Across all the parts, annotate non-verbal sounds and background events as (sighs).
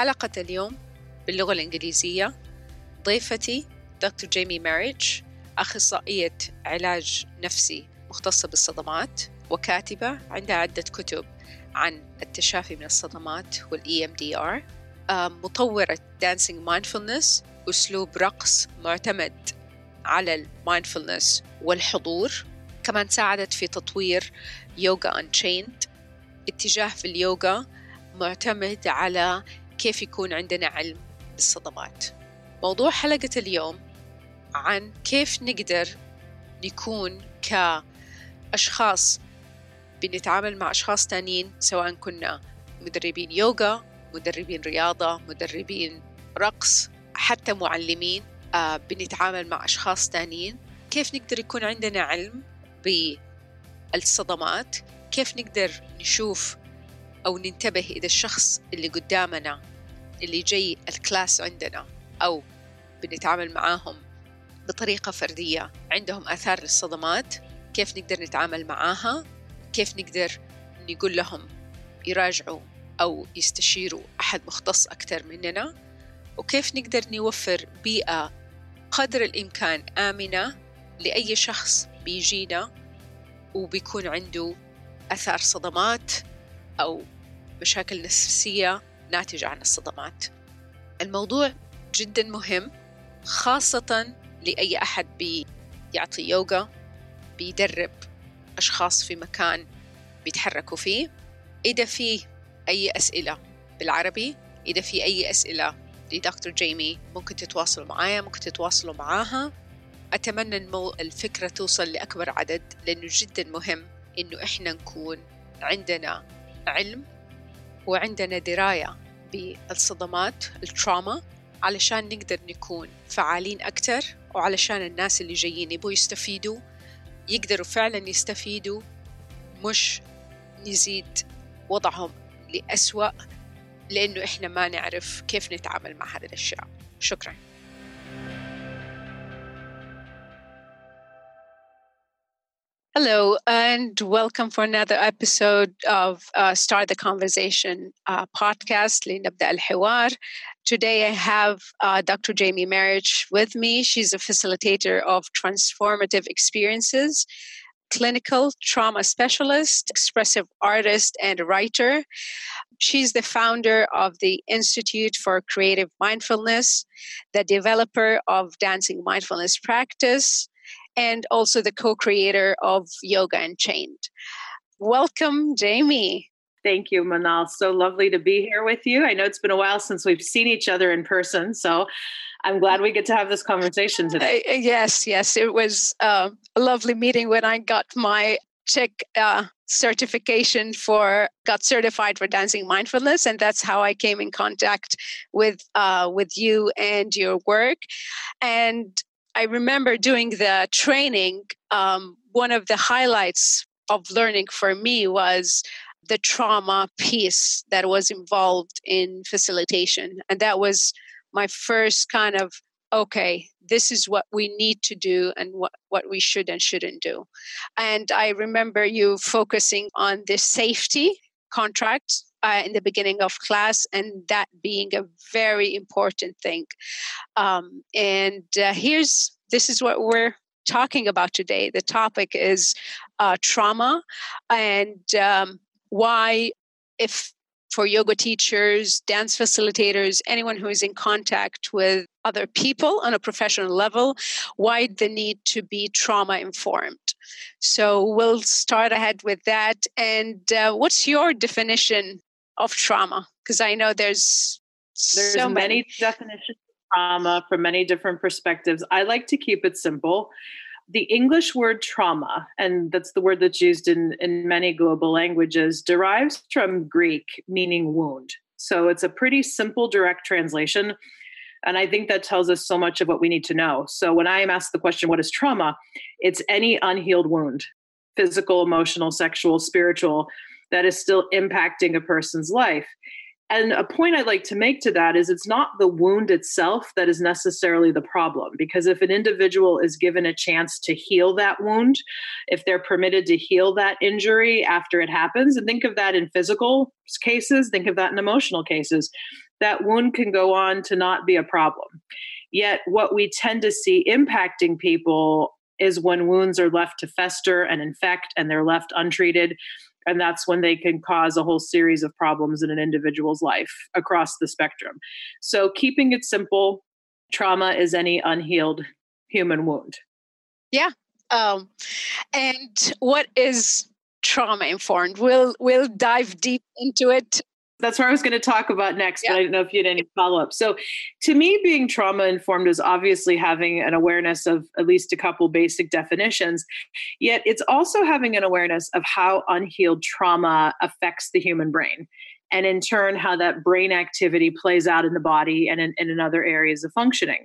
حلقة اليوم باللغة الإنجليزية ضيفتي دكتور جيمي ماريج أخصائية علاج نفسي مختصة بالصدمات وكاتبة عندها عدة كتب عن التشافي من الصدمات وال EMDR مطورة Dancing Mindfulness أسلوب رقص معتمد على المايندفولنس والحضور كمان ساعدت في تطوير يوغا Unchained اتجاه في اليوغا معتمد على كيف يكون عندنا علم بالصدمات. موضوع حلقة اليوم عن كيف نقدر نكون كأشخاص بنتعامل مع أشخاص تانيين سواء كنا مدربين يوغا مدربين رياضة مدربين رقص حتى معلمين آه بنتعامل مع أشخاص تانيين. كيف نقدر يكون عندنا علم بالصدمات؟ كيف نقدر نشوف أو ننتبه إذا الشخص اللي قدامنا اللي جاي الكلاس عندنا أو بنتعامل معاهم بطريقة فردية عندهم آثار للصدمات كيف نقدر نتعامل معاها كيف نقدر نقول لهم يراجعوا أو يستشيروا أحد مختص أكثر مننا وكيف نقدر نوفر بيئة قدر الإمكان آمنة لأي شخص بيجينا وبيكون عنده أثار صدمات أو مشاكل نفسية ناتجة عن الصدمات. الموضوع جدا مهم خاصة لأي أحد بيعطي يوغا بيدرب أشخاص في مكان بيتحركوا فيه. إذا في أي أسئلة بالعربي إذا في أي أسئلة لدكتور جيمي ممكن تتواصلوا معايا ممكن تتواصلوا معاها. أتمنى المو... الفكرة توصل لأكبر عدد لأنه جدا مهم إنه إحنا نكون عندنا علم وعندنا دراية بالصدمات التراما علشان نقدر نكون فعالين أكتر وعلشان الناس اللي جايين يبوا يستفيدوا يقدروا فعلا يستفيدوا مش نزيد وضعهم لأسوأ لأنه إحنا ما نعرف كيف نتعامل مع هذه الأشياء. شكراً. Hello, and welcome for another episode of uh, Start the Conversation uh, podcast, al-hawar Today I have uh, Dr. Jamie Marich with me. She's a facilitator of transformative experiences, clinical trauma specialist, expressive artist, and writer. She's the founder of the Institute for Creative Mindfulness, the developer of Dancing Mindfulness Practice, and also the co creator of Yoga Unchained. Welcome, Jamie. Thank you, Manal. So lovely to be here with you. I know it's been a while since we've seen each other in person, so I'm glad we get to have this conversation today. Uh, yes, yes. It was uh, a lovely meeting when I got my check uh, certification for got certified for dancing mindfulness and that's how i came in contact with uh, with you and your work and I remember doing the training, um, one of the highlights of learning for me was the trauma piece that was involved in facilitation. And that was my first kind of, okay, this is what we need to do and what, what we should and shouldn't do. And I remember you focusing on the safety contract uh, in the beginning of class, and that being a very important thing. Um, and uh, here's this is what we're talking about today. The topic is uh, trauma and um, why if for yoga teachers, dance facilitators, anyone who is in contact with other people on a professional level, why the need to be trauma informed. So we'll start ahead with that. And uh, what's your definition of trauma? Because I know there's there's so many. many definitions of trauma from many different perspectives. I like to keep it simple the English word trauma, and that's the word that's used in, in many global languages, derives from Greek meaning wound. So it's a pretty simple, direct translation. And I think that tells us so much of what we need to know. So when I am asked the question, what is trauma? It's any unhealed wound, physical, emotional, sexual, spiritual, that is still impacting a person's life. And a point I'd like to make to that is it's not the wound itself that is necessarily the problem. Because if an individual is given a chance to heal that wound, if they're permitted to heal that injury after it happens, and think of that in physical cases, think of that in emotional cases, that wound can go on to not be a problem. Yet, what we tend to see impacting people is when wounds are left to fester and infect and they're left untreated and that's when they can cause a whole series of problems in an individual's life across the spectrum. So, keeping it simple, trauma is any unhealed human wound. Yeah. Um, and what is trauma informed? We'll we'll dive deep into it that's what I was going to talk about next, yeah. but I didn't know if you had any follow up. So, to me, being trauma informed is obviously having an awareness of at least a couple basic definitions, yet it's also having an awareness of how unhealed trauma affects the human brain. And in turn, how that brain activity plays out in the body and in, and in other areas of functioning.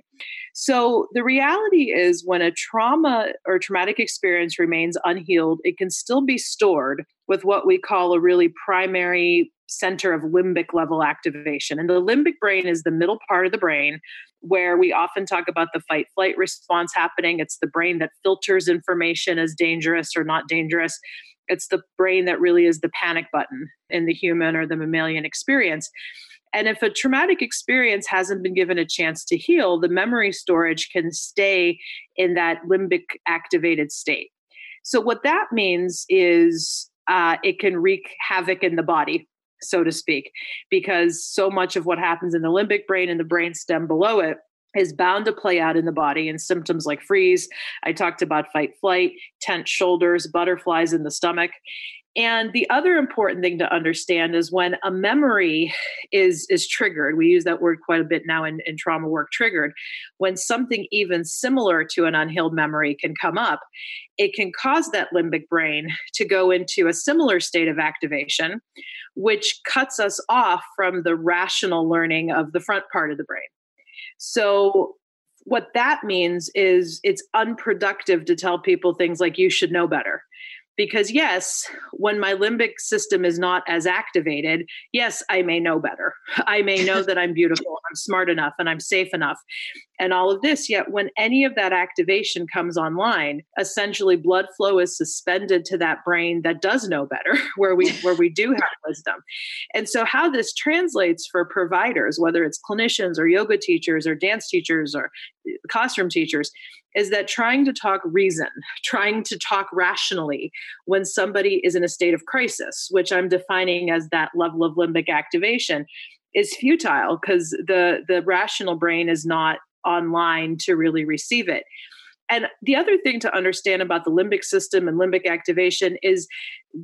So, the reality is when a trauma or traumatic experience remains unhealed, it can still be stored with what we call a really primary center of limbic level activation. And the limbic brain is the middle part of the brain where we often talk about the fight flight response happening. It's the brain that filters information as dangerous or not dangerous. It's the brain that really is the panic button in the human or the mammalian experience. And if a traumatic experience hasn't been given a chance to heal, the memory storage can stay in that limbic activated state. So, what that means is uh, it can wreak havoc in the body so to speak, because so much of what happens in the limbic brain and the brain stem below it is bound to play out in the body in symptoms like freeze. I talked about fight flight, tense shoulders, butterflies in the stomach. And the other important thing to understand is when a memory is is triggered, we use that word quite a bit now in, in trauma work triggered, when something even similar to an unhealed memory can come up, it can cause that limbic brain to go into a similar state of activation, which cuts us off from the rational learning of the front part of the brain. So what that means is it's unproductive to tell people things like you should know better because yes when my limbic system is not as activated yes i may know better. I may know that i'm beautiful (laughs) i'm smart enough and i'm safe enough. And all of this yet when any of that activation comes online essentially blood flow is suspended to that brain that does know better (laughs) where we where we do have (laughs) wisdom. And so how this translates for providers whether it's clinicians or yoga teachers or dance teachers or classroom teachers is that trying to talk reason, trying to talk rationally when somebody is in a state of crisis, which I'm defining as that level of limbic activation, is futile because the the rational brain is not online to really receive it. And the other thing to understand about the limbic system and limbic activation is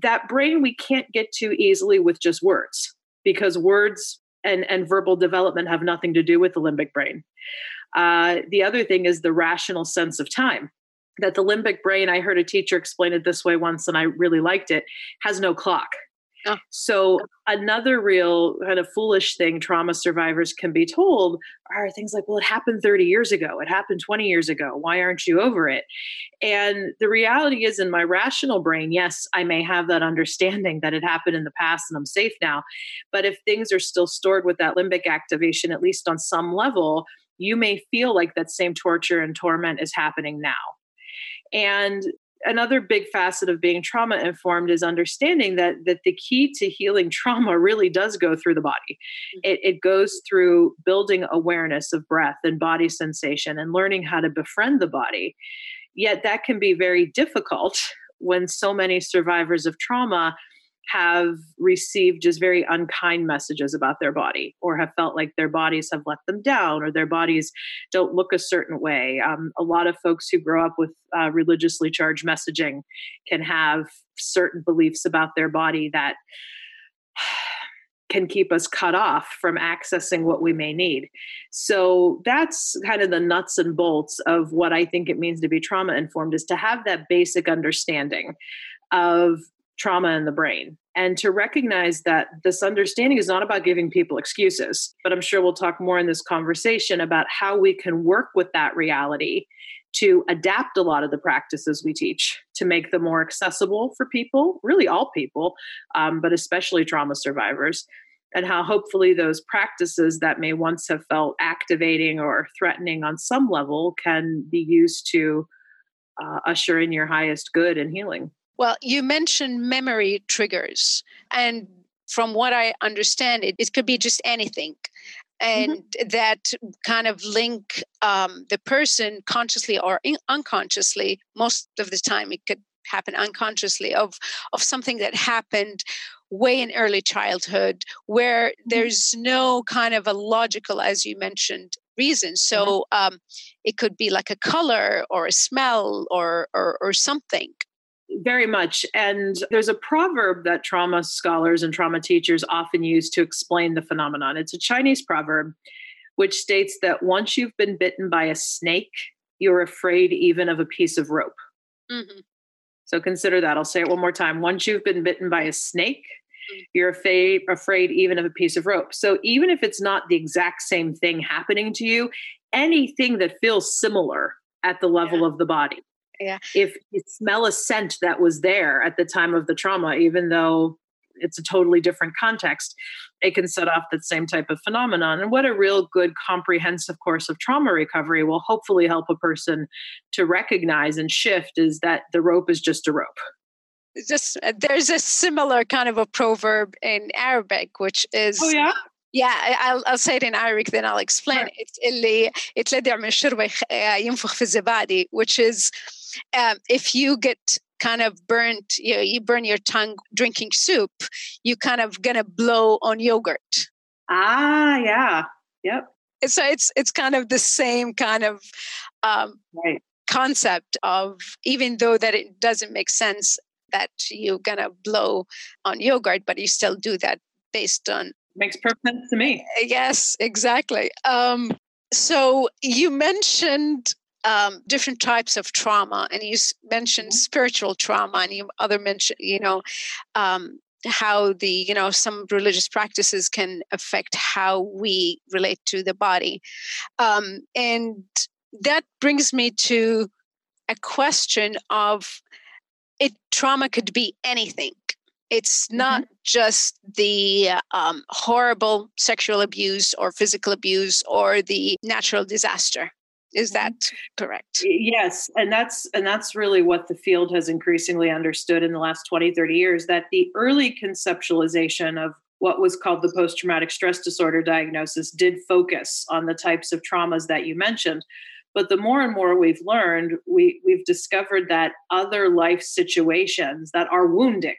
that brain we can't get to easily with just words because words and, and verbal development have nothing to do with the limbic brain. Uh, the other thing is the rational sense of time. That the limbic brain, I heard a teacher explain it this way once, and I really liked it, has no clock. Oh. So, another real kind of foolish thing trauma survivors can be told are things like, well, it happened 30 years ago. It happened 20 years ago. Why aren't you over it? And the reality is, in my rational brain, yes, I may have that understanding that it happened in the past and I'm safe now. But if things are still stored with that limbic activation, at least on some level, you may feel like that same torture and torment is happening now. And another big facet of being trauma informed is understanding that that the key to healing (laughs) trauma really does go through the body mm-hmm. it, it, goes through building awareness of breath and body sensation and learning how to befriend the body yet that can be very difficult (laughs) when so many survivors of trauma have received just very unkind messages about their body or have felt like their bodies have let them down or their bodies don't look a certain way. Um, a lot of folks who grow up with uh, religiously charged messaging can have certain beliefs about their body that (sighs) can keep us cut off from accessing what we may need. So that's kind of the nuts and bolts of what I think it means to be trauma informed is to have that basic understanding of trauma in the brain. And to recognize that this understanding is not about giving people excuses but i'm sure we'll talk more in this conversation about how we can work with that reality to adapt a lot of the practices we teach to make them more accessible for people really all people um, but especially trauma survivors and how hopefully those practices that may once have felt activating or threatening on some level can be used to uh, usher in your highest good and healing well, you mentioned memory triggers, and from what I understand, it, it could be just anything. Mm-hmm. And mm-hmm. that kind of link um, the person consciously or in- unconsciously, most of the time it could happen unconsciously, of, of something that happened way in early childhood where mm-hmm. there's no kind of a logical, as you mentioned, reason. Mm-hmm. So um, it could be like a color or a smell or, or, or something. Very much. And there's a proverb that trauma scholars and trauma teachers often use to explain the phenomenon. It's a Chinese proverb which states that once you've been bitten by a snake, you're afraid even of a piece of rope. Mm-hmm. So consider that. I'll say it one more time. Once you've been bitten by a snake, mm. you're afraid, afraid even of a piece of rope. So even if it's not the exact same thing happening to you, anything that feels similar at the level yeah. of the body yeah. if you smell a scent that was there at the time of the trauma, even though it's a totally different context, it can set off that same type of phenomenon. And what a real good comprehensive course of trauma recovery will hopefully help a person to recognize and shift is that the rope is just a rope. Just uh, there's a similar kind of a proverb in Arabic, which is oh yeah yeah I'll, I'll say it in Arabic then I'll explain it اللي يتلدع من الشربة ينفخ في الزبادي which is um, if you get kind of burnt, you, know, you burn your tongue drinking soup, you kind of gonna blow on yogurt. Ah, yeah, yep. So it's it's kind of the same kind of um, right. concept of even though that it doesn't make sense that you're gonna blow on yogurt, but you still do that based on makes perfect sense to me. Yes, exactly. Um, so you mentioned um, different types of trauma, and you mentioned mm-hmm. spiritual trauma, and you other mention, you know, um, how the you know some religious practices can affect how we relate to the body, um, and that brings me to a question of it. Trauma could be anything. It's not mm-hmm. just the um, horrible sexual abuse or physical abuse or the natural disaster is that correct? yes and that's and that's really what the field has increasingly understood in the last 20 30 years that the early conceptualization of what was called the post traumatic stress disorder diagnosis did focus on the types of traumas that you mentioned. But the more and more we've learned we we've discovered that other life situations that are wounding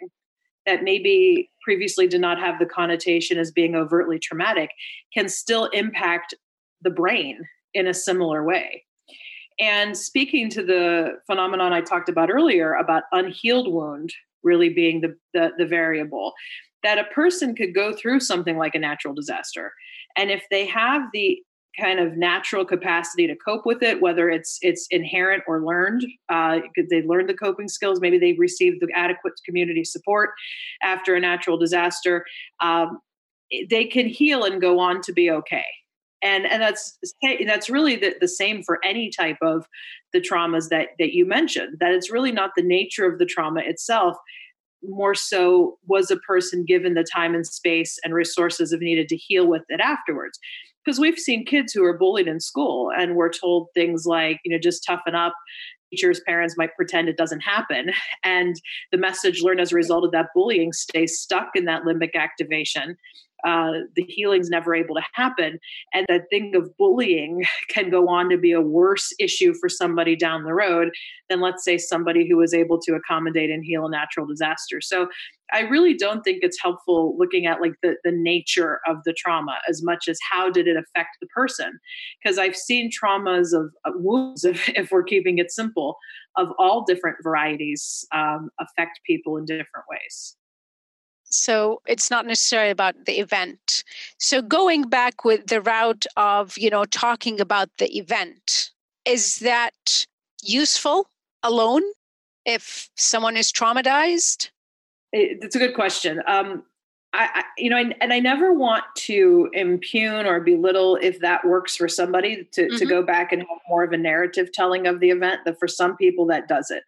that maybe previously did not have the connotation as being overtly traumatic can still impact the brain in a similar way. And speaking to the phenomenon I talked about earlier about unhealed wound really being the, the, the variable, that a person could go through something like a natural disaster. And if they have the kind of natural capacity to cope with it, whether it's it's inherent or learned. Uh, they learned the coping skills. Maybe they've received the adequate community support after a natural disaster. Um, they can heal and go on to be okay and and that's that's really the, the same for any type of the traumas that that you mentioned that it's really not the nature of the trauma itself. More so was a person given the time and space and resources if needed to heal with it afterwards? Because we've seen kids who are bullied in school and we're told things like you know just toughen up teachers parents might pretend it doesn't happen and the message learned as a result of that bullying stays stuck in that limbic activation uh, the healing's never able to happen and that thing of bullying (laughs) can go on to be a worse issue for somebody down the road than let's say somebody who was able to accommodate and heal a natural disaster. So i really don't think it's helpful looking at like the, the nature of the trauma as much as how did it affect the person because i've seen traumas of uh, wounds (laughs) if, if we're keeping it simple of all different varieties um, affect people in different ways so it's not necessarily about the event so going back with the route of you know talking about the event is that useful alone if someone is traumatized it's a good question um, I, I, you know, I, and I never want to impugn or belittle if that works for somebody to, mm-hmm. to go back and have more of a narrative telling of the event. That for some people that does it,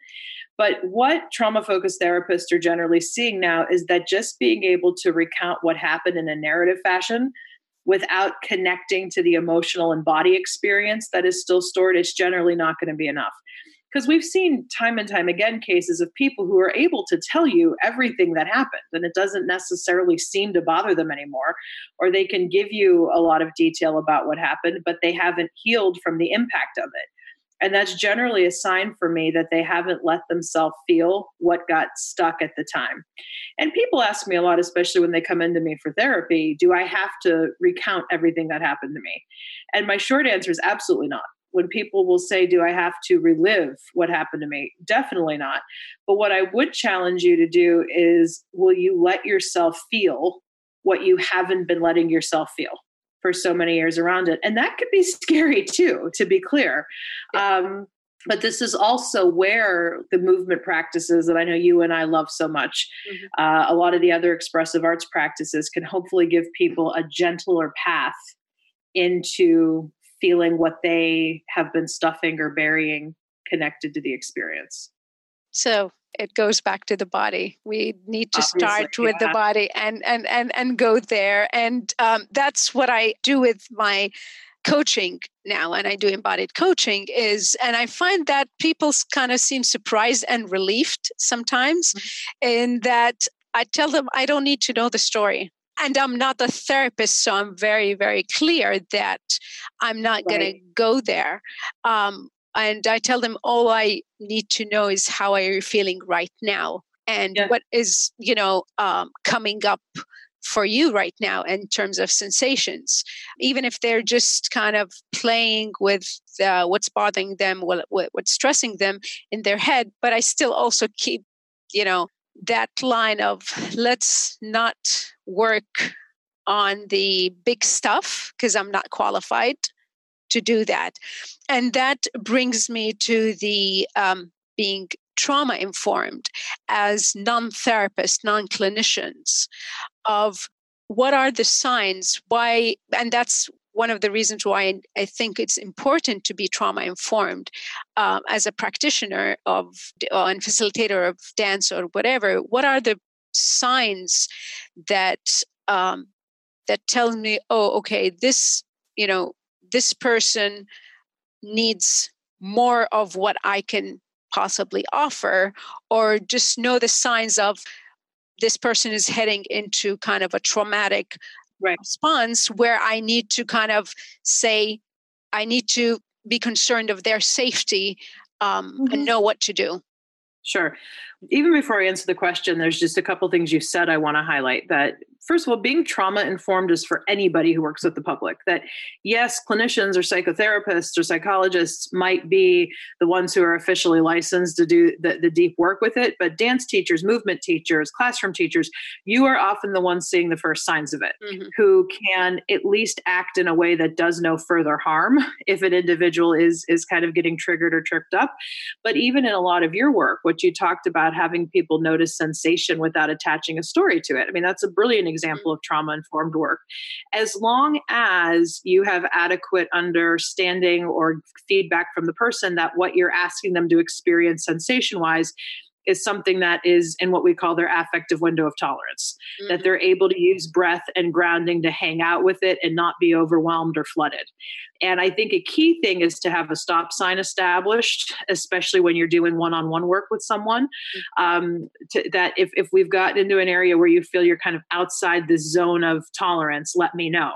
but what trauma focused therapists are generally seeing now is that just being able to recount what happened in a narrative fashion without connecting to the emotional and body experience that is still stored, it's generally not going to be enough. Because we've seen time and time again cases of people who are able to tell you everything that happened, and it doesn't necessarily seem to bother them anymore. Or they can give you a lot of detail about what happened, but they haven't healed from the impact of it. And that's generally a sign for me that they haven't let themselves feel what got stuck at the time. And people ask me a lot, especially when they come into me for therapy do I have to recount everything that happened to me? And my short answer is absolutely not. When people will say, Do I have to relive what happened to me? Definitely not. But what I would challenge you to do is, will you let yourself feel what you haven't been letting yourself feel? For so many years around it. And that could be (laughs) scary too, to be clear. Um, but this is also where the movement practices that I know you and I love so much, mm-hmm. uh, a lot of the other expressive arts practices can hopefully give people a gentler path into feeling what they have been stuffing or burying connected to the experience. So it goes back to the body. We need to Obviously, start with yeah. the body and and and and go there. And um, that's what I do with my coaching now and i do embodied coaching is and i find that people kind of seem surprised and relieved sometimes mm-hmm. in that i tell them i don't need to know the story and i'm not a therapist so i'm very very clear that i'm not right. going to go there um, and I tell them all I need to know is how are you feeling right now? And yeah. what is you know um, coming up for you right now in terms of sensations? Even if they're just kind of playing with uh, what's bothering them what, what's stressing them in their head but i still also keep you know that line of let's not work on the big stuff because i'm not qualified to do that. And that brings me to the um, being trauma informed as non therapists, non clinicians, of what are the signs, why, and that's one of the reasons why I think it's important to be trauma informed um, as a practitioner of uh, and facilitator of dance or whatever. What are the signs that um, that tell me, oh, okay, this you know this person needs more of what I can possibly offer, or just know the signs of this person is heading into kind of a traumatic right. response where I need to kind of say, I need to be concerned of their safety um, mm-hmm. and know what to do. Sure. Even before I answer the question, there's just a couple things you said I want to highlight that first of all, being trauma informed is for anybody who works with the public. That yes, clinicians or psychotherapists or psychologists might be the ones who are officially licensed to do the, the deep work with it, but dance teachers, movement teachers, classroom teachers, you are often the ones seeing the first signs of it, mm-hmm. who can at least act in a way that does no further harm (laughs) if an individual is is kind of getting triggered or tripped up. But even in a lot of your work, what you talked about having people notice sensation without attaching a story to it. I mean, that's a brilliant example mm-hmm. of trauma informed work. As long as you have adequate understanding or feedback from the person that what you're asking them to experience sensation wise is something that is in what we call their affective window of tolerance, mm-hmm. that they're able to use breath and grounding to hang out with it and not be overwhelmed or flooded. And I think a key thing is to have a stop sign established, especially when you're doing one on one work with someone. Mm-hmm. Um, to, that if, if we've gotten into an area where you feel you're kind of outside the zone of tolerance, let me know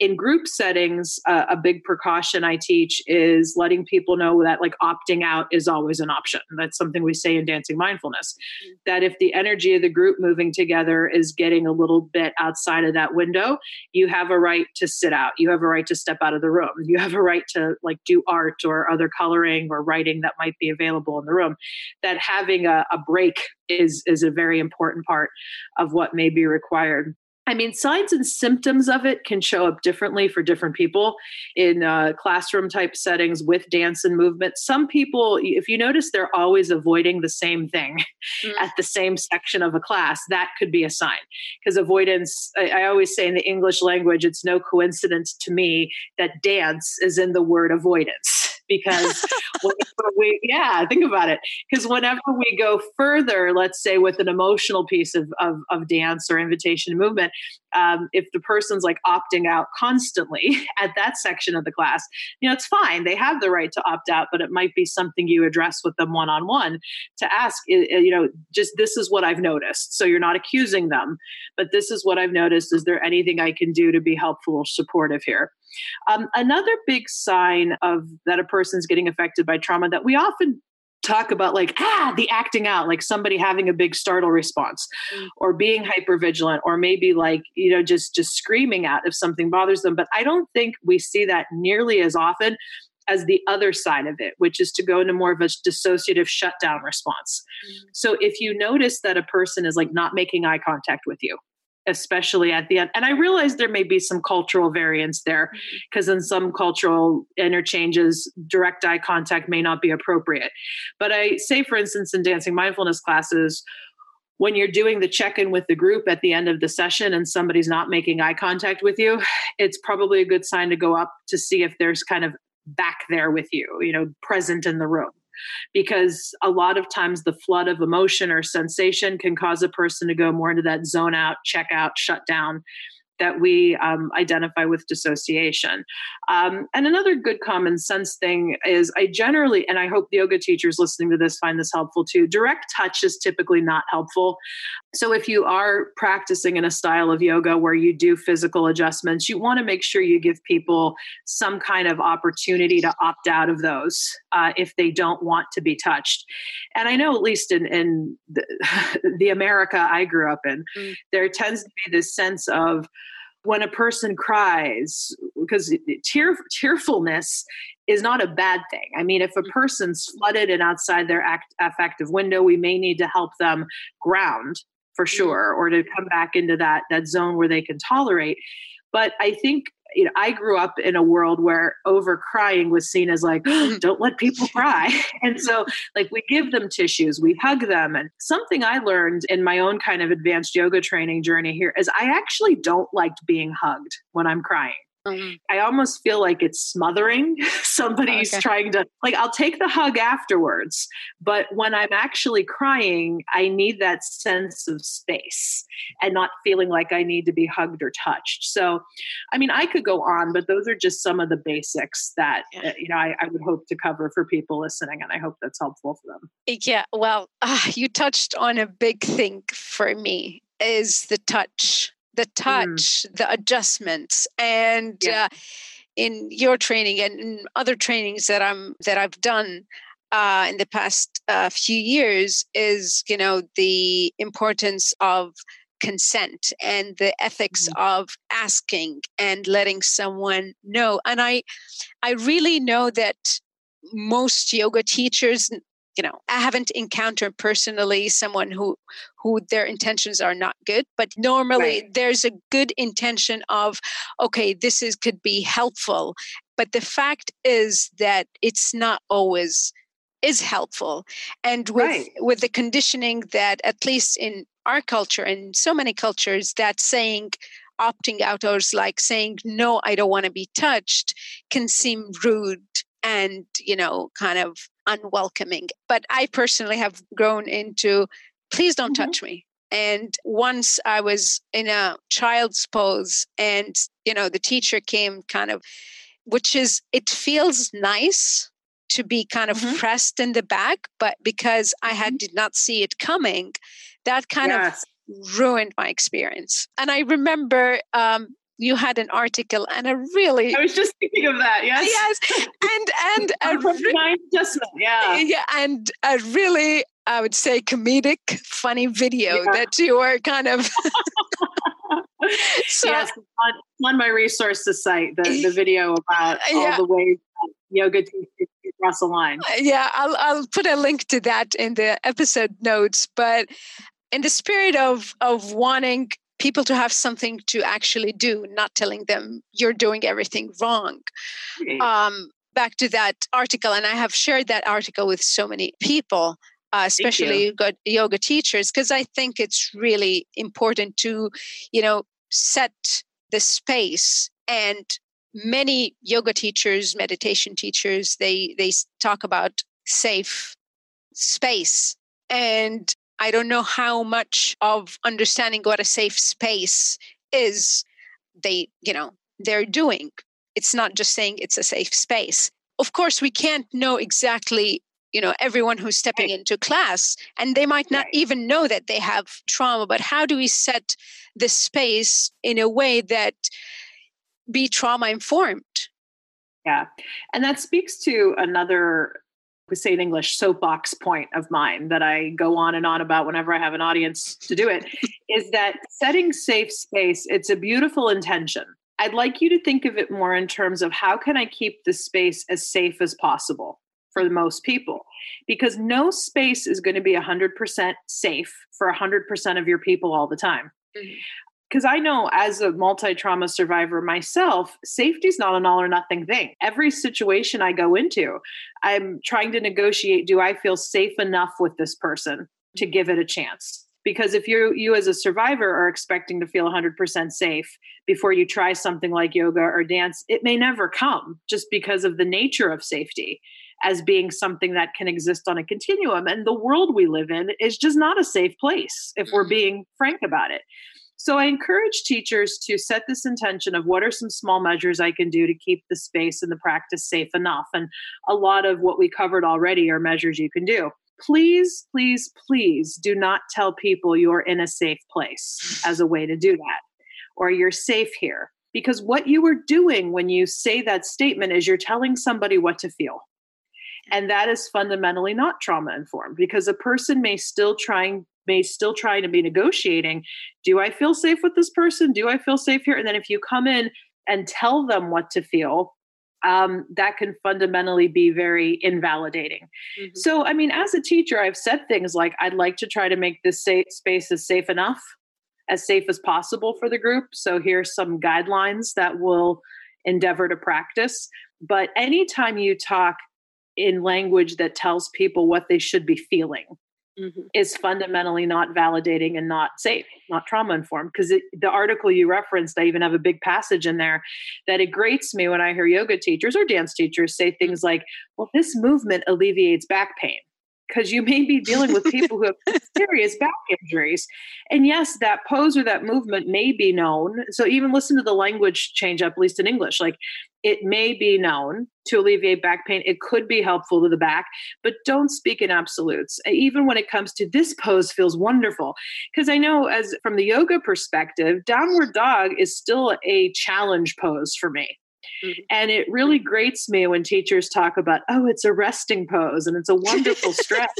in group settings uh, a big precaution i teach is letting people know that like opting out is always an option. That's something we say in dancing mindfulness mm-hmm. that if the energy of the group moving together is getting a little bit outside of that window you have a right to sit out. You have a right to step out of the room. You have a right to like do art or other coloring or writing that might be available in the room. That having a, a break is is a very important part of what may be required I mean, signs and symptoms of it can show up differently for different people in uh, classroom type settings with dance and movement. Some people, if you notice, they're always avoiding the same thing mm. at the same section of a class, that could be a sign. Because avoidance, I, I always say in the English language, it's no coincidence to me that dance is in the word avoidance because (laughs) we, yeah, think about it. Because whenever we go further, let's say with an emotional piece of, of, of dance or invitation to movement, um, if the person's like opting out constantly (laughs) at that section of the class, you know, it's fine. They have the right to opt out, but it might be something you address with them one on one to ask, you know, just this is what I've noticed. So you're not accusing them, but this is what I've noticed. Is there anything I can do to be helpful or supportive here? Um, another big sign of that a person's getting affected by trauma that we often talk about like ah the acting out like somebody having a big startle response mm. or being hyper vigilant or maybe like you know just just screaming out if something bothers them but i don't think we see that nearly as often as the other side of it which is to go into more of a dissociative shutdown response mm. so if you notice that a person is like not making eye contact with you especially at the end. And I realize there may be some cultural variance there because mm-hmm. in some cultural interchanges, direct eye contact may not be appropriate. But I say, for instance, in dancing mindfulness classes, when you're doing the check in with the group at the end of the session and somebody's not making eye contact with you, it's probably a good sign to go up to see if there's kind of back there with you, you know, present in the room because a lot of times the flood of emotion or sensation can cause a person to go more into that zone out, check out, shut down that we um, identify with dissociation. Um, and another good common sense thing is I generally, and I hope the yoga teachers listening to this find this helpful too, direct touch is typically not helpful. So if you are practicing in a style of yoga where you do physical adjustments, you want to make sure you give people some kind of opportunity to opt out of those uh, if they don't want to be touched. And I know, at least in, in the, (laughs) the America I grew up in, mm. there tends to be this sense of, when a person cries because tear, tearfulness is not a bad thing i mean if a mm-hmm. person's flooded and outside their act, affective window we may need to help them ground for mm-hmm. sure or to come back into that that zone where they can tolerate but i think you know, I grew up in a world where over crying was seen as like, (gasps) (gasps) don't let people (laughs) cry. (laughs) And so, like, we give them tissues, we hug them. And something I learned in my own kind of advanced yoga training journey here is I actually don't like being hugged when I'm crying. Mm-hmm. I almost feel like it's smothering. (laughs) Somebody's okay. trying to, like, I'll take the hug afterwards. But when I'm actually crying, I need that sense of space and not feeling like I need to be hugged or touched. So, I mean, I could go on, but those are just some of the basics that, yeah. uh, you know, I, I, would hope to cover for people listening. And I hope that's helpful for them. Yeah. Well, uh, (sighs) you touched on a big thing for me is the touch the mm. touch, mm. the adjustments, and yeah. uh, in your training and in other trainings that I'm that I've done uh, in the past uh, few years is you know the importance of consent and the ethics mm. of asking and letting someone know and i i really know that most yoga teachers you know i haven't encountered personally someone who who their intentions are not good but normally right. there's a good intention of okay this is could be helpful but the fact is that it's not always is helpful and with right. with the conditioning that at least in our culture and so many cultures that saying opting out or like saying no i don't want to be touched can seem rude and you know kind of unwelcoming. But I personally have grown into please don't mm-hmm. touch me. And once I was in a child's pose, and you know, the teacher came kind of, which is, it feels nice to be kind of mm-hmm. pressed in the back, but because I had mm-hmm. did not see it coming, that kind yes. of ruined my experience. And I remember um, you had an article and a really I was just thinking of that. Yes. Yes. And and (laughs) a re- adjustment. Yeah. Yeah. And a really I would say comedic, funny video yeah. that you were kind of (laughs) so, yes, on, on, my resources site, the, the video about all yeah. the ways yoga teachers cross a line. Uh, yeah, I'll I'll put a link to that in the episode notes. But in the spirit of of wanting people to have something to actually do, not telling them you're doing everything wrong. Um, back to that article, and I have shared that article with so many people, uh, especially yoga teachers, because I think it's really important to, you know, set the space and many yoga teachers meditation teachers they they talk about safe space. And I don't know how much of understanding what a safe space is they, you know, they're doing. It's not just saying it's a safe space. Of course, we can't know exactly, you know, everyone who's stepping right. into class, and they might not right. even know that they have trauma, but how do we set the space in a way that be trauma informed? Yeah. And that speaks to another we say in English, soapbox point of mine that I go on and on about whenever I have an audience to do it, (laughs) is that setting safe space, it's a beautiful intention. I'd like you to think of it more in terms of how can I keep the space as safe as possible for the most people? Because no space is going to be 100% safe for 100% of your people all the time. Mm-hmm because I know as a multi trauma survivor myself, safety is not an all or nothing thing. Every situation I go into, I'm trying to negotiate do I feel safe enough with this person to give it a chance? Because if you you as a survivor are expecting to feel 100% safe before you try something like yoga or dance, it may never come just because of the nature of safety as being something that can exist on a continuum. And the world we live in is just not a safe place if we're mm-hmm. being frank about it. So I encourage teachers to set this intention of what are some small measures I can do to keep the space and the practice safe enough. And a lot of what we covered already are measures you can do. Please, please, please do not tell people you're in a safe place as a way to do that or you're safe here. Because what you are doing when you say that statement is you're telling somebody what to feel. And that is fundamentally not trauma informed because a person may still trying may still try to be negotiating do i feel safe with this person do i feel safe here and then if you come in and tell them what to feel um, that can fundamentally be very invalidating. Mm-hmm. So, I mean, as a teacher, I've said things like, I'd like to try to make this safe space as safe enough, as safe as possible for the group. So, here's some guidelines that we'll endeavor to practice. But anytime you talk in language that tells people what they should be feeling, mm-hmm. is fundamentally not validating and not safe, not trauma informed. Because the article you referenced, I even have a big passage in there that it grates me when I hear yoga teachers or dance teachers say things like, well, this movement alleviates back pain because you may be dealing with people who have (laughs) serious back injuries. And yes, that pose or that movement may be known. So even listen to the language change up, at least in English. Like it may be known to alleviate back pain. It could be helpful to the back, but don't speak in absolutes. Even when it comes to this pose feels wonderful. Because I know as from the yoga perspective, downward dog is still a challenge pose for me. Mm-hmm. And it really grates me when teachers talk about, oh, it's a resting pose and it's a wonderful stretch. (laughs)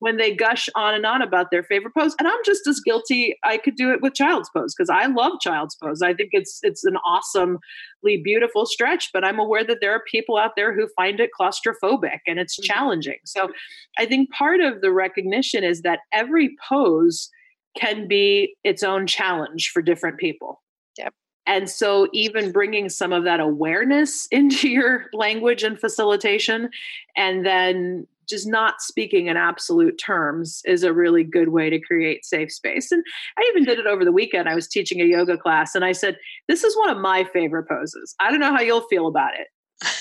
when they gush on and on about their favorite pose and i'm just as guilty i could do it with child's pose because i love child's pose i think it's it's an awesomely beautiful stretch but i'm aware that there are people out there who find it claustrophobic and it's mm-hmm. challenging so i think part of the recognition is that every pose can be its own challenge for different people and so, even bringing some of that awareness (laughs) into your language and facilitation, and then just not speaking in absolute terms is a really good way to create safe space. And I even did it over the weekend. I was teaching a yoga class and I said, This is one of my favorite poses. I don't know how you'll feel about it,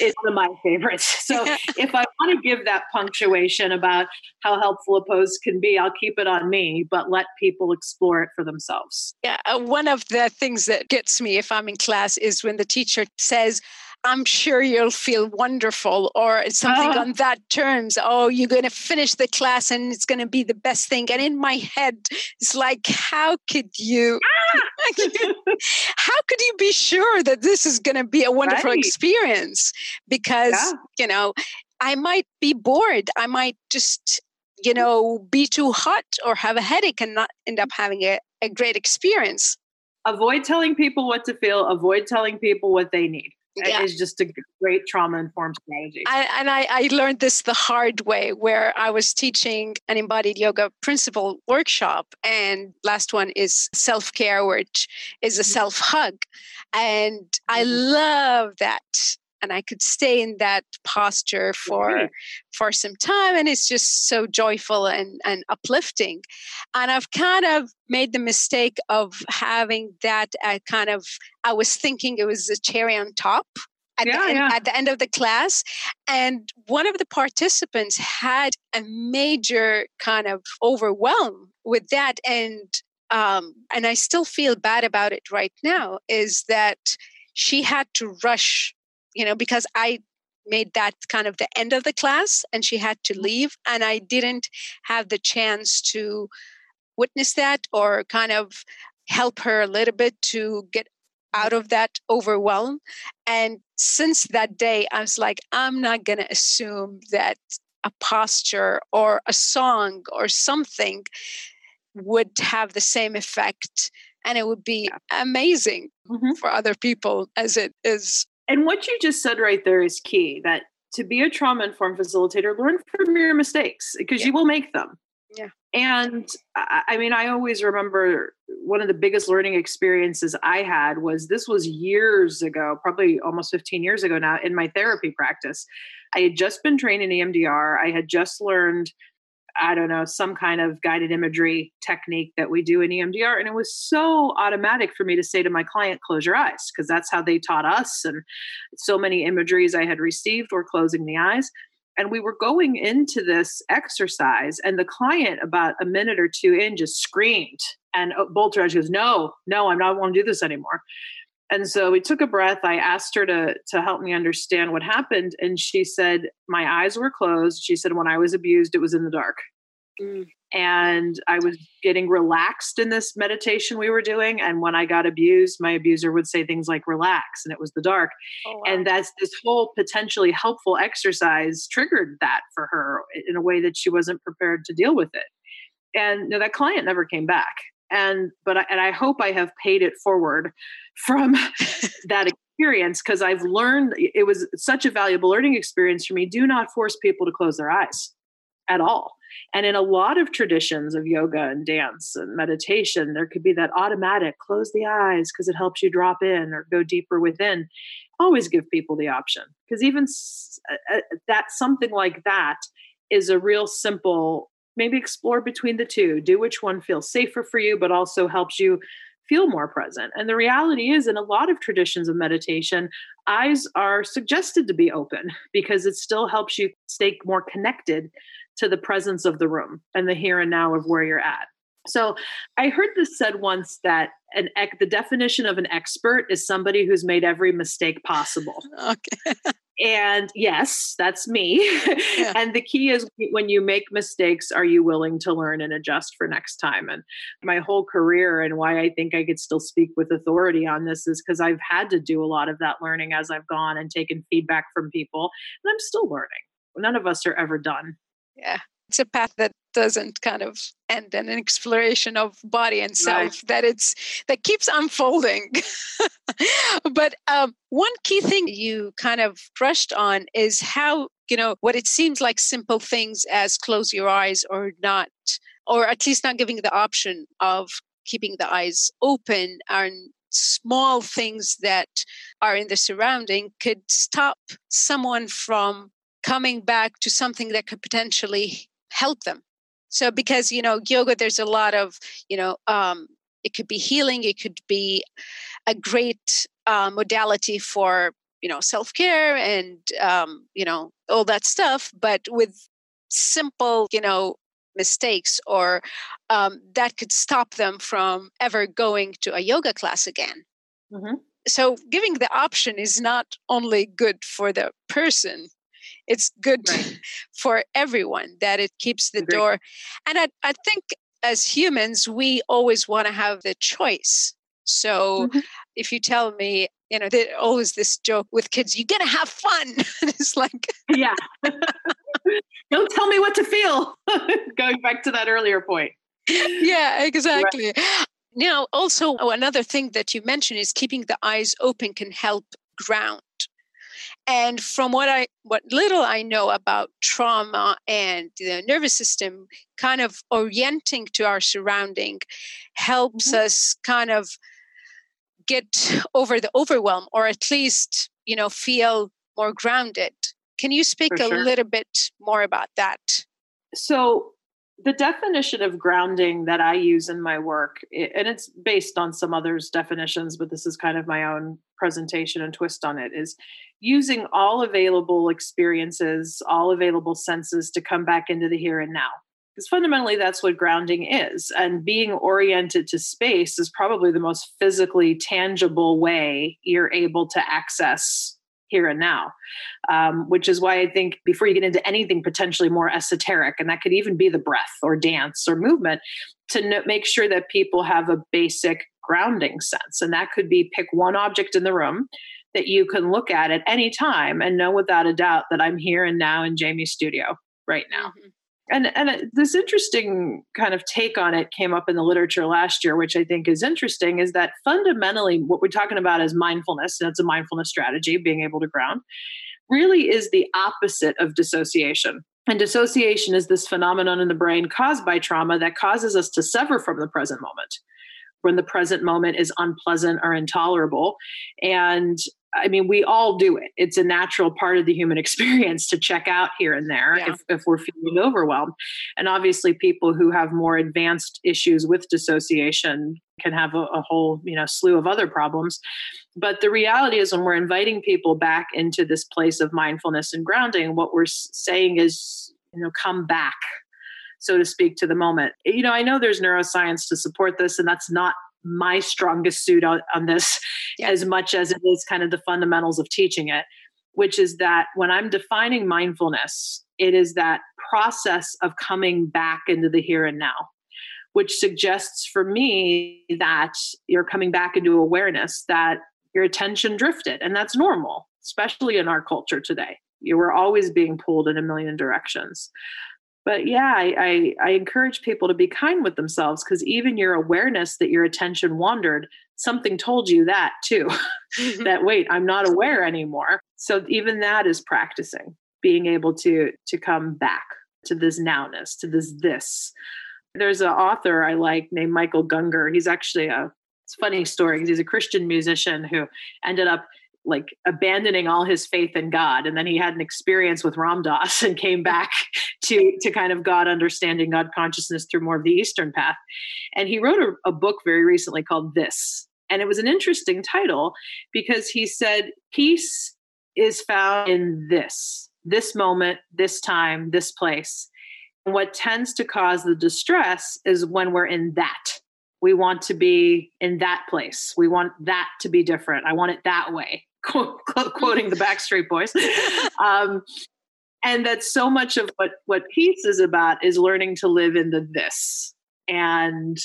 is one of my favorites. (laughs) So if I want to give that punctuation about how helpful a pose can be, I'll keep it on me, but let people explore it for themselves. Yeah, uh, one of the things that gets me if I'm in class is when the teacher says, I'm sure you'll feel wonderful, or something oh. on that terms. Oh, you're going to finish the class and it's going to be the best thing. And in my head, it's like, how could you, (laughs) ah! (laughs) how could you be sure that this is going to be a wonderful right. experience? Because, yeah. you know, I might be bored. I might just, you know, be too hot or have a headache and not end up having a, a great experience. Avoid telling people what to feel, avoid telling people what they need yeah. is just a great trauma informed strategy. I, and I, I learned this the hard way where I was teaching an embodied yoga principle workshop, and last one is self care, which is a mm-hmm. self hug. And I mm-hmm. love that and I could stay in that posture for for some time and it's just so joyful and, and uplifting. And I've kind of made the mistake of having that uh, kind of I was thinking it was a cherry on top. At, yeah, the end, yeah. at the end of the class. And one of the participants had a major kind of overwhelm with that. And um, and I still feel bad about it right now, is that she had to rush you know, because I made that kind of the end of the class and she had to mm-hmm. leave and I didn't have the chance to witness that or kind of help her a little bit to get out of that overwhelm. And since that day, I was like, I'm not going to assume that a posture or a song or something would have the same effect and it would be amazing mm-hmm. for other people as it is and what you just said right there is key that to be a trauma informed facilitator, learn from your mistakes because yeah. you will make them. Yeah. And I mean, I always remember one of the biggest learning experiences I had was this was years ago, probably almost 15 years ago now, in my therapy practice. I had just been trained in EMDR. I had just learned I don't know, some kind of guided imagery technique that we do in EMDR. And it was so automatic for me to say to my client, close your eyes, because that's how they taught us. And so many imageries I had received were closing the eyes. And we were going into this exercise, and the client, about a minute or two in, just screamed. And uh, Bolter goes, No, no, I'm not want to do this anymore. And so we took a breath. I asked her to to help me understand what happened, and she said, "My eyes were closed." She said, "When I was abused, it was in the dark." Mm. And I was getting relaxed in this meditation we were doing. And when I got abused, my abuser would say things like relax, and it was the dark. Oh, wow. And that's this whole potentially helpful exercise triggered that for her in a way that she wasn't prepared to deal with it. And you know, that client never came back and but I, and I hope I have paid it forward from (laughs) that experience because I've learned it was such a valuable learning experience for me. Do not force people to close their eyes at all. And in a lot of traditions of yoga and dance and meditation, there could be that automatic close the eyes because it helps you drop in or go deeper within. Always give people the option because even uh, uh, that something like that is a real simple maybe explore between the two do which one feels safer for you but also helps you feel more present and the reality is in a lot of traditions of meditation eyes are suggested to be open because it still helps you stay more connected to the presence of the room and the here and now of where you're at so I heard this said once that an the definition of an expert is somebody who's made every mistake possible. (laughs) Okay. And yes, that's me. Yeah. (laughs) and the key is when you make mistakes, are you willing to learn and adjust for next time? And my whole career and why I think I could still speak with authority on this is because I've had to do a lot of that learning as I've gone and taken feedback from people. And I'm still learning. None of us are ever done. Yeah. It's a path that doesn't kind of end in an exploration of body and self right. that it's that keeps unfolding (laughs) but um, one key thing you kind of brushed on is how you know what it seems like simple things as close your eyes or not or at least not giving the option of keeping the eyes open and small things that are in the surrounding could stop someone from coming back to something that could potentially help them so because you know yoga there's a lot of you know um, it could be healing it could be a great uh, modality for you know self-care and um, you know all that stuff but with simple you know mistakes or um, that could stop them from ever going to a yoga class again mm-hmm. so giving the option is not only good for the person it's good right. (laughs) for everyone that it keeps the door and I, I think as humans we always want to have the choice so mm-hmm. if you tell me you know, there's always this joke with kids, you're going to have fun. (laughs) it's like, yeah. (laughs) Don't tell me what to feel. Going back to that earlier point. Yeah, exactly. Right. Now, also, oh, another thing that you mentioned is keeping the eyes open can help ground. And from what I, what little I know about trauma and the nervous system, kind of orienting to our surrounding helps mm-hmm. us kind of get over the overwhelm or at least you know feel more grounded. Can you speak a little bit more about that? So the definition of grounding that i use in my work and it's based on some others definitions but this is kind of my own presentation and twist on it is using all available experiences all available senses to come back into the here and now. Because fundamentally that's what grounding is and being oriented to space is probably the most physically tangible way you're able to access here and now um, which is why i think before you get into anything potentially more esoteric and that could even be the breath or dance or movement to no- make sure that people have a basic grounding sense. And that could be pick one object in the room that you can look at at any time and know without a doubt that i'm here and now in jamie's studio right now. Mm-hmm and and this interesting kind of take on it came up in the literature last year which i think is interesting is that fundamentally what we're talking about is mindfulness and it's a mindfulness strategy being able to ground really is the opposite of dissociation. And dissociation is this phenomenon in the brain caused by trauma that causes us to sever from the present moment when the present moment is unpleasant or intolerable. And I mean, we all do it. It's a natural part of the human (laughs) experience to check out here and there yeah. if, if we're feeling overwhelmed. And obviously, people who have more advanced issues with dissociation can have a, a whole, you know, slew of other problems. But the reality is, when we're inviting people back into this place of mindfulness and grounding, what we're saying is, you know, come back so to speak, to the moment. You know, I know there's neuroscience to support this, and that's not my strongest suit on, on this yeah. as much as it is kind of the fundamentals of teaching it, which is that when I'm defining mindfulness, it is that process of coming back into the here and now, which suggests for me that you're coming back into awareness that your attention drifted. And that's normal, especially in our culture today. You were always being pulled in a million directions but yeah I, I, I encourage people to be kind with themselves because even your awareness that your attention wandered something told you that too mm-hmm. that wait i'm not aware anymore. So even that is practicing being able to to come back to this nowness to this this. There's an author i like named michael gungor he's actually a it's a funny story because he's a christian musician who ended up like abandoning all his faith in God. And then he had an experience with Ram Dass (laughs) and came back to, to kind of God understanding God consciousness through more of the Eastern path. And he wrote a, a book very recently called This. And it was an interesting title because he said, Peace is found in this, this moment, this time, this place. And what tends to cause the distress is when we're in that. We want to be in that place. We want that to be different. I want it that way quoting the Backstreet Boys. (laughs) Um, and that so much of what what peace is about is learning to live in the this, and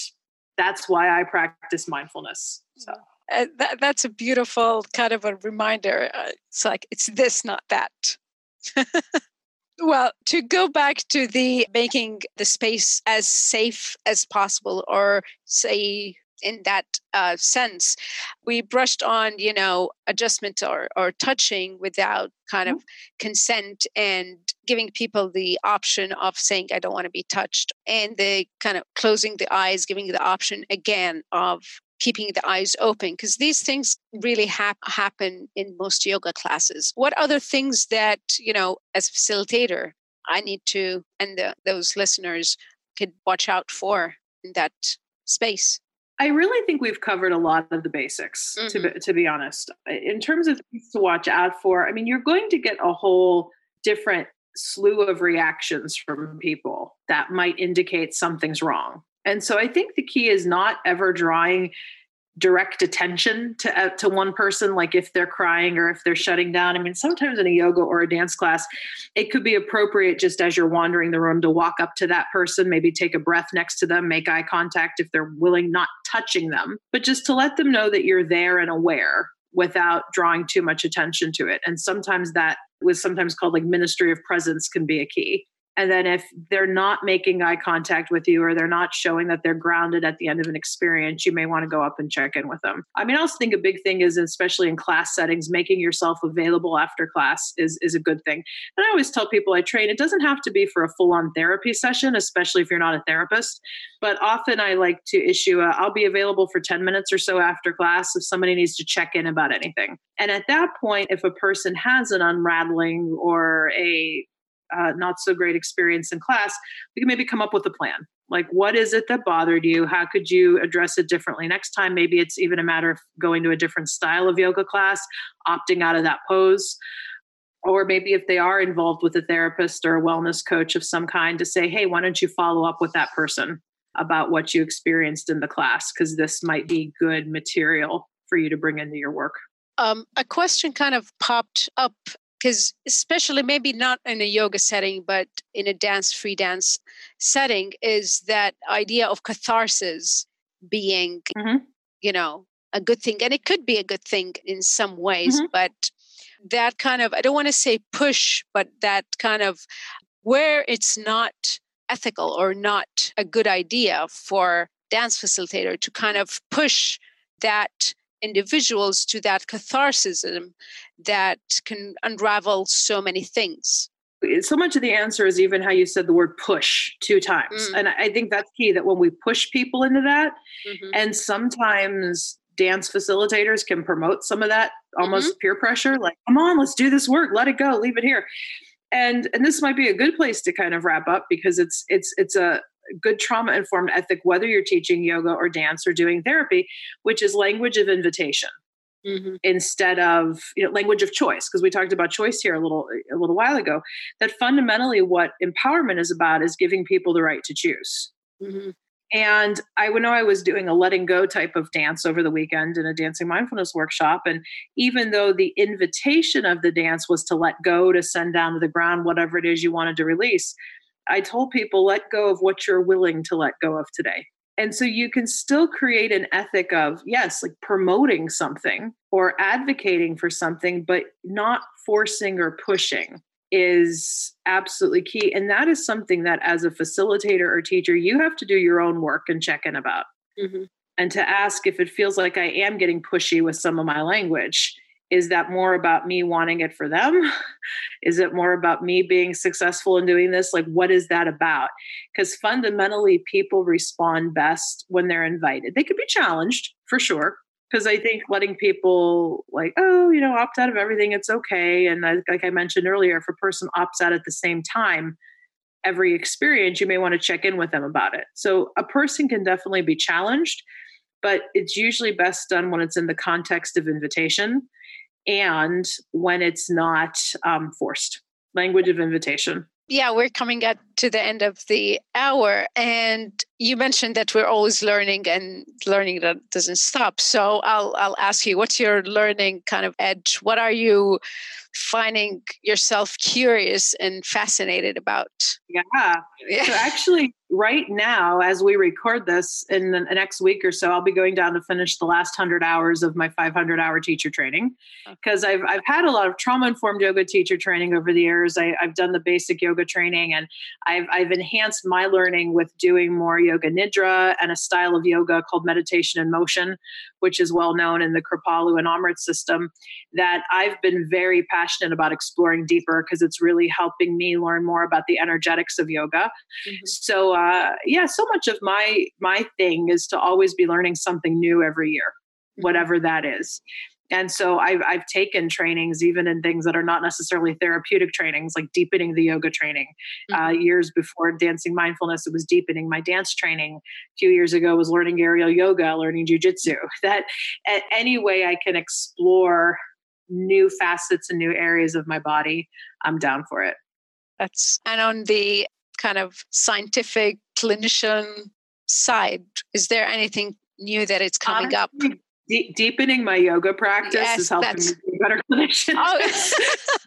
that's why I practice mindfulness. So. Uh, that, that's a beautiful kind of a reminder. Uh, it's like it's this, not that. (laughs) well, to go back to the making the space as safe as possible, or say in that uh, sense. We brushed on, you know, adjustment or, or touching without kind mm-hmm. of consent and giving people the option of saying, I don't want to be touched. And the kind of closing the eyes, giving the option again of keeping the eyes open because these things really ha- happen in most yoga classes what other things that you know as a facilitator i need to and the, those listeners could watch out for in that space I really think we've covered a lot of the basics, mm-hmm. to, be, to be honest. In terms of things to watch out for, I mean, you're going to get a whole different slew of reactions from people that might indicate something's wrong. And so I think the key is not ever drawing direct attention to uh, to one person like if they're crying or if they're shutting down. I mean sometimes in a yoga or a dance class it could be appropriate just as you're wandering the room to walk up to that person maybe take a breath next to them make eye contact if they're willing not touching them but just to let them know that you're there and aware without drawing too much attention to it. And sometimes that was sometimes called like ministry of presence can be a key and then if they're not making eye contact with you or they're not showing that they're grounded at the end of an experience, you may want to go up and check in with them. I mean, I also think a big thing is, especially in class settings, making yourself available after class is, is a good thing. And I always tell people I train, it doesn't have to be for a full on therapy session, especially if you're not a therapist. But often I like to issue a, I'll be available for 10 minutes or so after class if somebody needs to check in about anything. And at that point, if a person has an unraveling or a uh, not so great experience in class, we can maybe come up with a plan. Like, what is it that bothered you? How could you address it differently next time? Maybe it's even a matter of going to a different style of yoga class, opting out of that pose. Or maybe if they are involved with a therapist or a wellness coach of some kind, to say, hey, why don't you follow up with that person about what you experienced in the class? Because this might be good material for you to bring into your work. Um, a question kind of popped up because especially maybe not in a yoga setting but in a dance free dance setting is that idea of catharsis being mm-hmm. you know a good thing and it could be a good thing in some ways mm-hmm. but that kind of i don't want to say push but that kind of where it's not ethical or not a good idea for dance facilitator to kind of push that individuals to that catharsis that can unravel so many things so much of the answer is even how you said the word push two times mm. and i think that's key that when we push people into that mm-hmm. and sometimes dance facilitators can promote some of that almost mm-hmm. peer pressure like come on let's do this work let it go leave it here and and this might be a good place to kind of wrap up because it's it's it's a good trauma informed ethic, whether you're teaching yoga or dance or doing therapy, which is language of invitation. Mm-hmm. instead of you know language of choice because we talked about choice here a little a little while ago that fundamentally what empowerment is about is giving people the right to choose mm-hmm. and i would know i was doing a letting go type of dance over the weekend in a dancing mindfulness workshop and even though the invitation of the dance was to let go to send down to the ground whatever it is you wanted to release I told people, let go of what you're willing to let go of today. And so you can still create an ethic of, yes, like promoting something or advocating for something, but not forcing or pushing is absolutely key. And that is something that as a facilitator or teacher, you have to do your own work and check in about. Mm-hmm. And to ask if it feels like I am getting pushy with some of my language is that more about me wanting it for them? (laughs) Is it more about me being successful in doing this? Like what is that about? Because fundamentally people respond best when they're invited. They could be challenged for sure because i think letting people like oh you know opt out of everything it's okay. And like i mentioned earlier if a person opts out at the same time every experience you may want to check in with them about it. So a person can definitely be challenged but it's usually best done when it's in the context of invitation and when it's not um, forced. Language of invitation. Yeah, we're coming at to the end of the hour, and you mentioned that we're always learning, and learning that doesn't stop. So I'll I'll ask you, what's your learning kind of edge? What are you finding yourself curious and fascinated about? Yeah, yeah. So actually, right now, as we record this in the next week or so, I'll be going down to finish the last 100 hours of my 500 hour teacher training oh. because I've, I've had a lot of trauma informed yoga teacher training over the years. I, have done the basic yoga training and I've, I've enhanced my learning with doing more yoga nidra and a style of yoga called meditation in motion, which is well known in the Kripalu and Amrit system that I've been very passionate about exploring deeper because it's really helping me learn more about the energetics of yoga. Mm-hmm. So, uh, yeah, so much of my my thing is to always be learning something new every year, mm-hmm. whatever that is. And so I've, I've taken trainings even in things that are not necessarily therapeutic trainings like deepening the yoga training. Uh, mm-hmm. uh, years before dancing mindfulness it was deepening my dance training. A few years ago was learning aerial yoga learning jujitsu (laughs) that any way i can explore new facets and new areas of my body i'm down for it. That's and on the kind of scientific clinician side is there anything new that it's coming Honestly, up de- deepening my yoga practice yes, is helping me be a better (laughs) clinician. Oh.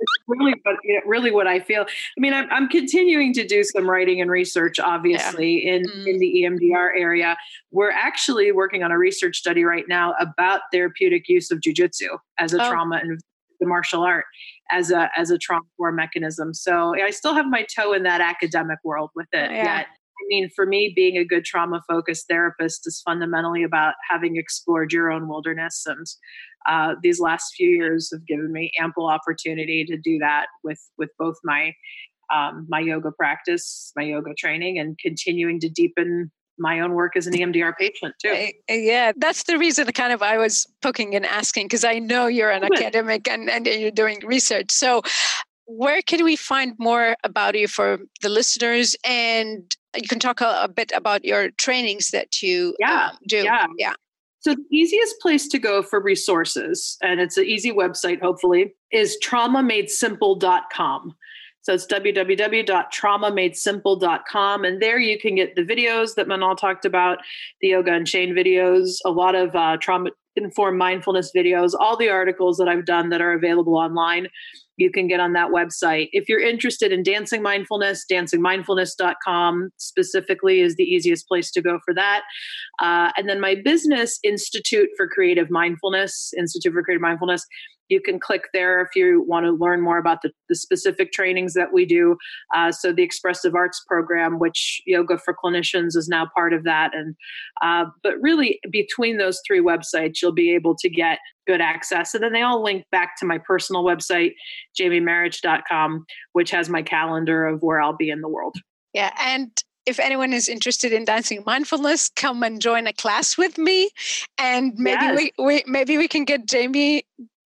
(laughs) really, but you know, really, what I feel. I mean, I'm, I'm continuing to do some writing and research, obviously, yeah. in mm. in the EMDR area. We're actually working on a research study right now about therapeutic use of jujitsu as a oh. trauma and the martial art as a as a trauma mechanism. So I still have my toe in that academic world with it yeah. yet. I mean, for me, being a good trauma focused therapist is fundamentally about having explored your own wilderness. And uh, these last few years have given me ample opportunity to do that with, with both my, um, my yoga practice, my yoga training, and continuing to deepen my own work as an EMDR patient too. Yeah, that's the reason kind of I was poking and asking because I know you're an academic and, and you're doing research. So where can we find more about you for the listeners and you can talk a, a bit about your trainings that you yeah, um, do. Yeah. yeah. So the easiest place to go for resources, and it's an easy website, hopefully, is traumamadesimple.com. So it's www.traumamadesimple.com. And there you can get the videos that Manal talked about, the yoga unchained videos, a lot of uh, trauma informed mindfulness videos, all the articles that I've done that are available online you can get on that website. If you're interested in dancing mindfulness, dancingmindfulness.com specifically is the easiest place to go for that. Uh, and then my business, Institute for Creative Mindfulness, Institute for Creative Mindfulness, you can click there if you want to learn more about the, the specific trainings that we do. Uh, so the Expressive Arts program, which Yoga for Clinicians is now part of that, and uh, but really between those three websites, you'll be able to get good access. And then they all link back to my personal website, jamiemarich.com, which has my calendar of where I'll be in the world. Yeah, and if anyone is interested in dancing mindfulness, come and join a class with me, and maybe yes. we, we maybe we can get Jamie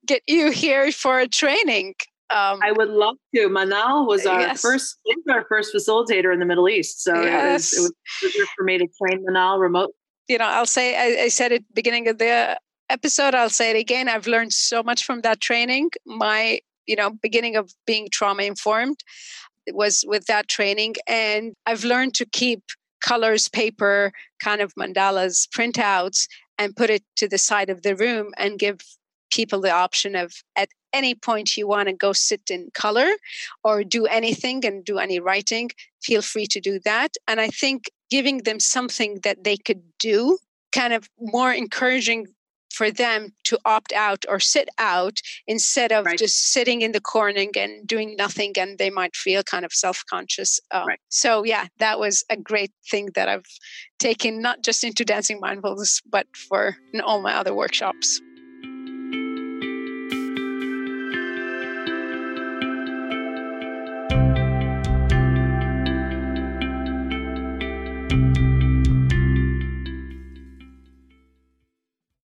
get you here for a training. Um, I would love to. Manal was our yes. first, our first facilitator in the Middle East, so yes. it was it was for me to train Manal remote. You know, I'll say I, I said at the beginning of the episode. I'll say it again. I've learned so much from that training. My you know beginning of being trauma informed was with that training, and I've learned to keep colors, paper, kind of mandalas, printouts, and put it to the side of the room and give people the option of at any point you want to go sit in color or do anything and do any writing, feel free to do that. And I think giving them something that they could do, kind of more encouraging for them to opt out or sit out instead of right. just sitting in the corner and doing nothing and they might feel kind of self-conscious um, right. so yeah that was a great thing that i've taken not just into dancing mindfulness but for all my other workshops